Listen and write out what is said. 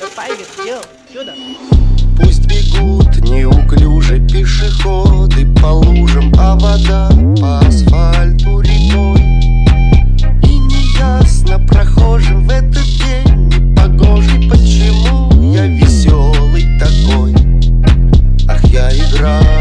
Давай, вертел. Пусть бегут неуклюже пешеходы по лужам, а вода по асфальту рекой. И неясно прохожим в этот день непогожий, почему я веселый такой. Ах, я играю.